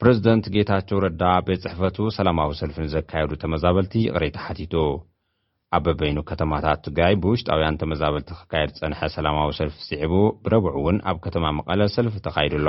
ፕረዚደንት ጌታቸው ረዳ ኣብ ቤት ፅሕፈቱ ሰላማዊ ሰልፊ ንዘካየዱ ተመዛበልቲ ይቕሬታ ሓቲቱ። ኣብ በበይኑ ከተማታት ትግራይ ብውሽጣውያን ተመዛበልቲ ክካየድ ዝፀንሐ ሰላማዊ ሰልፊ ስዒቡ ብረቡዕ እውን ኣብ ከተማ መቐለ ሰልፊ ተኻይዱ ኣሎ።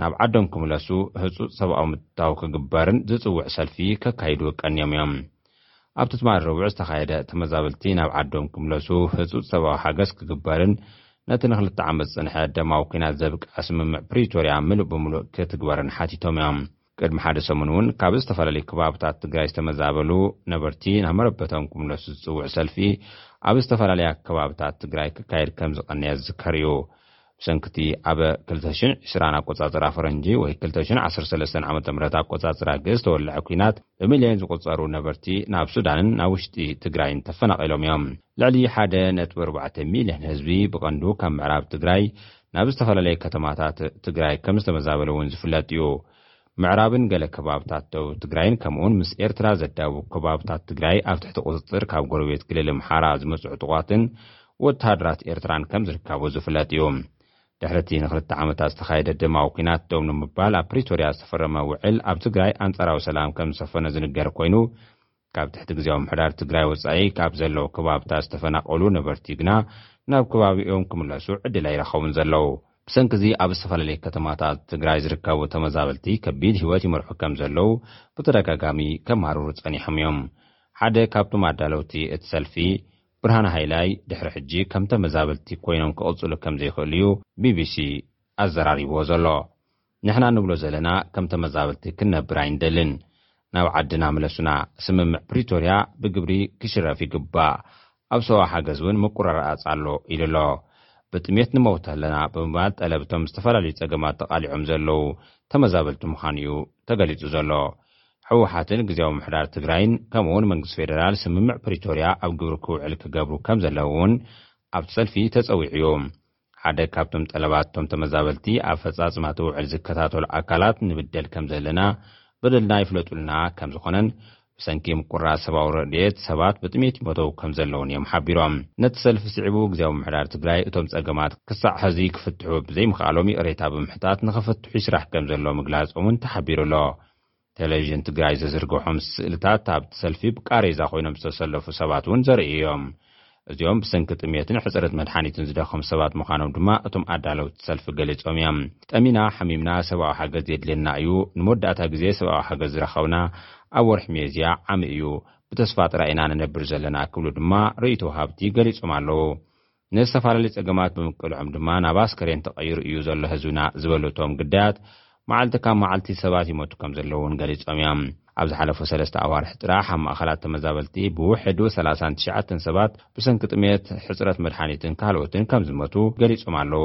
ናብ ዓዶም ክምለሱ ህጹጽ ሰብኣዊ ምትእትታው ክግበርን ዝጽውዕ ሰልፊ ከካይዱ ቀንዮም እዮም። ኣብቲ ትማሊ ረቡዕ ዝተኻየደ ተመዛበልቲ ናብ ዓዶም ክምለሱ ህጹጽ ሰብኣዊ ሓገዝ ክግበርን ነቲ ንክልተ ዓመት ዝጸንሐ ደማዊ ኲናት ዘብቅዐ ስምምዕ ፕሪቶርያ ምሉእ ብምሉእ ክትግበርን ሓቲቶም እዮም። ቅድሚ ሓደ ሰሙን እውን ካብ ዝተፈላለዩ ክባብታት ትግራይ ዝተመዛበሉ ነበርቲ ናብ መረበቶም ክምለሱ ዝጽውዕ ሰልፊ ኣብ ዝተፈላለያ ከባብታት ትግራይ ክካየድ ከምዝቐነየ ዝዝከር እዩ። ብሰንኪ እቲ ኣብ ክልተ ሽሕ ዕስራን ኣቆጻጽራ ፈረንጂ ወይ ክልተ ሽሕ ዓሰርተ ሰለስተን ዓመተ ምህረት ኣቆጻጽራ ግእዝ ዝተወልዐ ኲናት ብሚልዮን ዝቑጸሩ ነበርቲ ናብ ሱዳንን ናብ ውሽጢ ትግራይን ተፈናቒሎም እዮም። ልዕሊ ሓደ ነጥቢ ኣርባዕተ ሚልዮን ህዝቢ ብቐንዱ ካብ ምዕራብ ትግራይ ናብ ዝተፈላለየ ከተማታት ትግራይ ከም ዝተመዛበለ እውን ዝፍለጥ እዩ። ምዕራብን ገለ ከባብታት ደቡብ ትግራይን ከምኡውን ምስ ኤርትራ ዘዳውብ ከባብታት ትግራይ ኣብ ትሕቲ ቁፅፅር ካብ ጎረቤት ክልል እምሓራ ዝመፁ ዕጡቋትን ወተሃደራት ኤርትራን ከም ዝርካቡ ዝፍለጥ እዩ። ድሕሪ እቲ ንክልተ ዓመታት ዝተኻየደ ደማዊ ኲናት ደው ንምባል ኣብ ፕሪቶርያ ዝተፈረመ ውዕል ኣብ ትግራይ ኣንፃራዊ ሰላም ከም ዝሰፈነ ዝንገር ኮይኑ ካብ ትሕቲ ግዝያዊ ምምሕዳር ትግራይ ወጻኢ ካብ ዘለዉ ከባብታት ዝተፈናቐሉ ነበርቲ ግና ናብ ከባቢኦም ክምለሱ ዕድል ኣይረኸቡን ዘለዉ። ብሰንኪ'ዚ ኣብ ዝተፈላለየ ከተማታት ትግራይ ዝርከቡ ተመዛበልቲ ከቢድ ህይወት ይመርሑ ከም ዘለዉ ብተደጋጋሚ ከማርሩ ጸኒሖም እዮም። ሓደ ካብቶም ኣዳለውቲ እቲ ሰልፊ ብርሃነ ሃይላይ ድሕሪ ሕጂ ከም ተመዛበልቲ ኮይኖም ክቕጽሉ ከም ዘይክእሉ'ዩ ቢቢሲ ኣዘራሪብዎ ዘሎ። ንሕና ንብሎ ዘለና ከም ተመዛበልቲ ክንነብር ኣይንደልን ናብ ዓድና ምለሱና ስምምዕ ፕሪቶርያ ብግብሪ ክሽረፍ ይግባእ ኣብ ሰብኣዊ ሓገዝ እውን ምቁረራኣፅ ኣሎ ኢሉ ኣሎ ብጥምየት ንመውት ኣለና ብምባል ጠለብ እቶም ዝተፈላለዩ ፀገማት ተቃሊዖም ዘለው ተመዛበልቲ ምዃኑ እዩ ተገሊፁ ዘሎ ህወሓትን ግዝያዊ ምምሕዳር ትግራይን ከምኡ እውን መንግስቲ ፌደራል ስምምዕ ፕሪቶርያ ኣብ ግብሪ ክውዕል ክገብሩ ከም ዘለውውን ኣብቲ ሰልፊ ተፀዊዑ እዩ ሓደ ካብቶም ጠለባት እቶም ተመዛበልቲ ኣፈፃፅማ እቲ ውዕል ዝከታተሉ ኣካላት ንብደል ከምዘለና በደልና ይፍለጡልና ከምዝኾነን ብሰንኪ ምቁራፅ ሰብኣዊ ረድኤት ሰባት ብጥሜት ይሞተው ከምዘለውን እዮም ሓቢሮም። ነቲ ሰልፊ ስዒቡ ግዝያዊ ምምሕዳር ትግራይ እቶም ፀገማት ክሳዕ ሐዚ ክፍትሑ ብዘይምኽኣሎም ይቕሬታ ብምሕታት ንክፍትሑ ይስራሕ ከምዘሎ ምግላፆም እውን ተሓቢሩ ኣሎ። ቴሌቪዥን ትግራይ ዝዝርገሖም ስእልታት ኣብቲ ሰልፊ ብቃሬዛ ኮይኖም ዝተሰለፉ ሰባት እውን ዘርእዩ እዮም። እዚኦም ብሰንኪ ጥምየትን ሕፅረት መድሓኒትን ዝደኸሙ ሰባት ምዃኖም ድማ እቶም ኣዳለውቲ ሰልፊ ገሊፆም እዮም። ጠሚና ሓሚምና ሰብኣዊ ሓገዝ የድልየና እዩ። ንመወዳእታ ግዜ ሰብኣዊ ሓገዝ ዝረኸብና ኣብ ወርሒ ሚያዝያ ዓሚ እዩ። ብተስፋ ጥራይ ኢና ንነብር ዘለና ክብሉ ድማ ርእይቶ ወሃብቲ ገሊፆም ኣለው። ንዝተፈላለዩ ፀገማት ብምቅልዖም ድማ ናብ ኣስከሬን ተቐይሩ እዩ ዘሎ ህዝብና ዝበሉ እቶም ግዳያት፣ መዓልቲ ካብ መዓልቲ ሰባት ይሞቱ ከምዘለዉ እውን ገሊፆም እዮም። ኣብ ዝሓለፉ ሰለስተ ኣዋርሕ ጥራሕ ኣብ ማእኸላት ተመዛበልቲ ብውሕዱ ሰላሳን ትሽዓተን ሰባት ብሰንኪ ጥምየት፣ ሕፅረት መድሓኒትን ካልኦትን ከምዝሞቱ ገሊፆም ኣለዉ።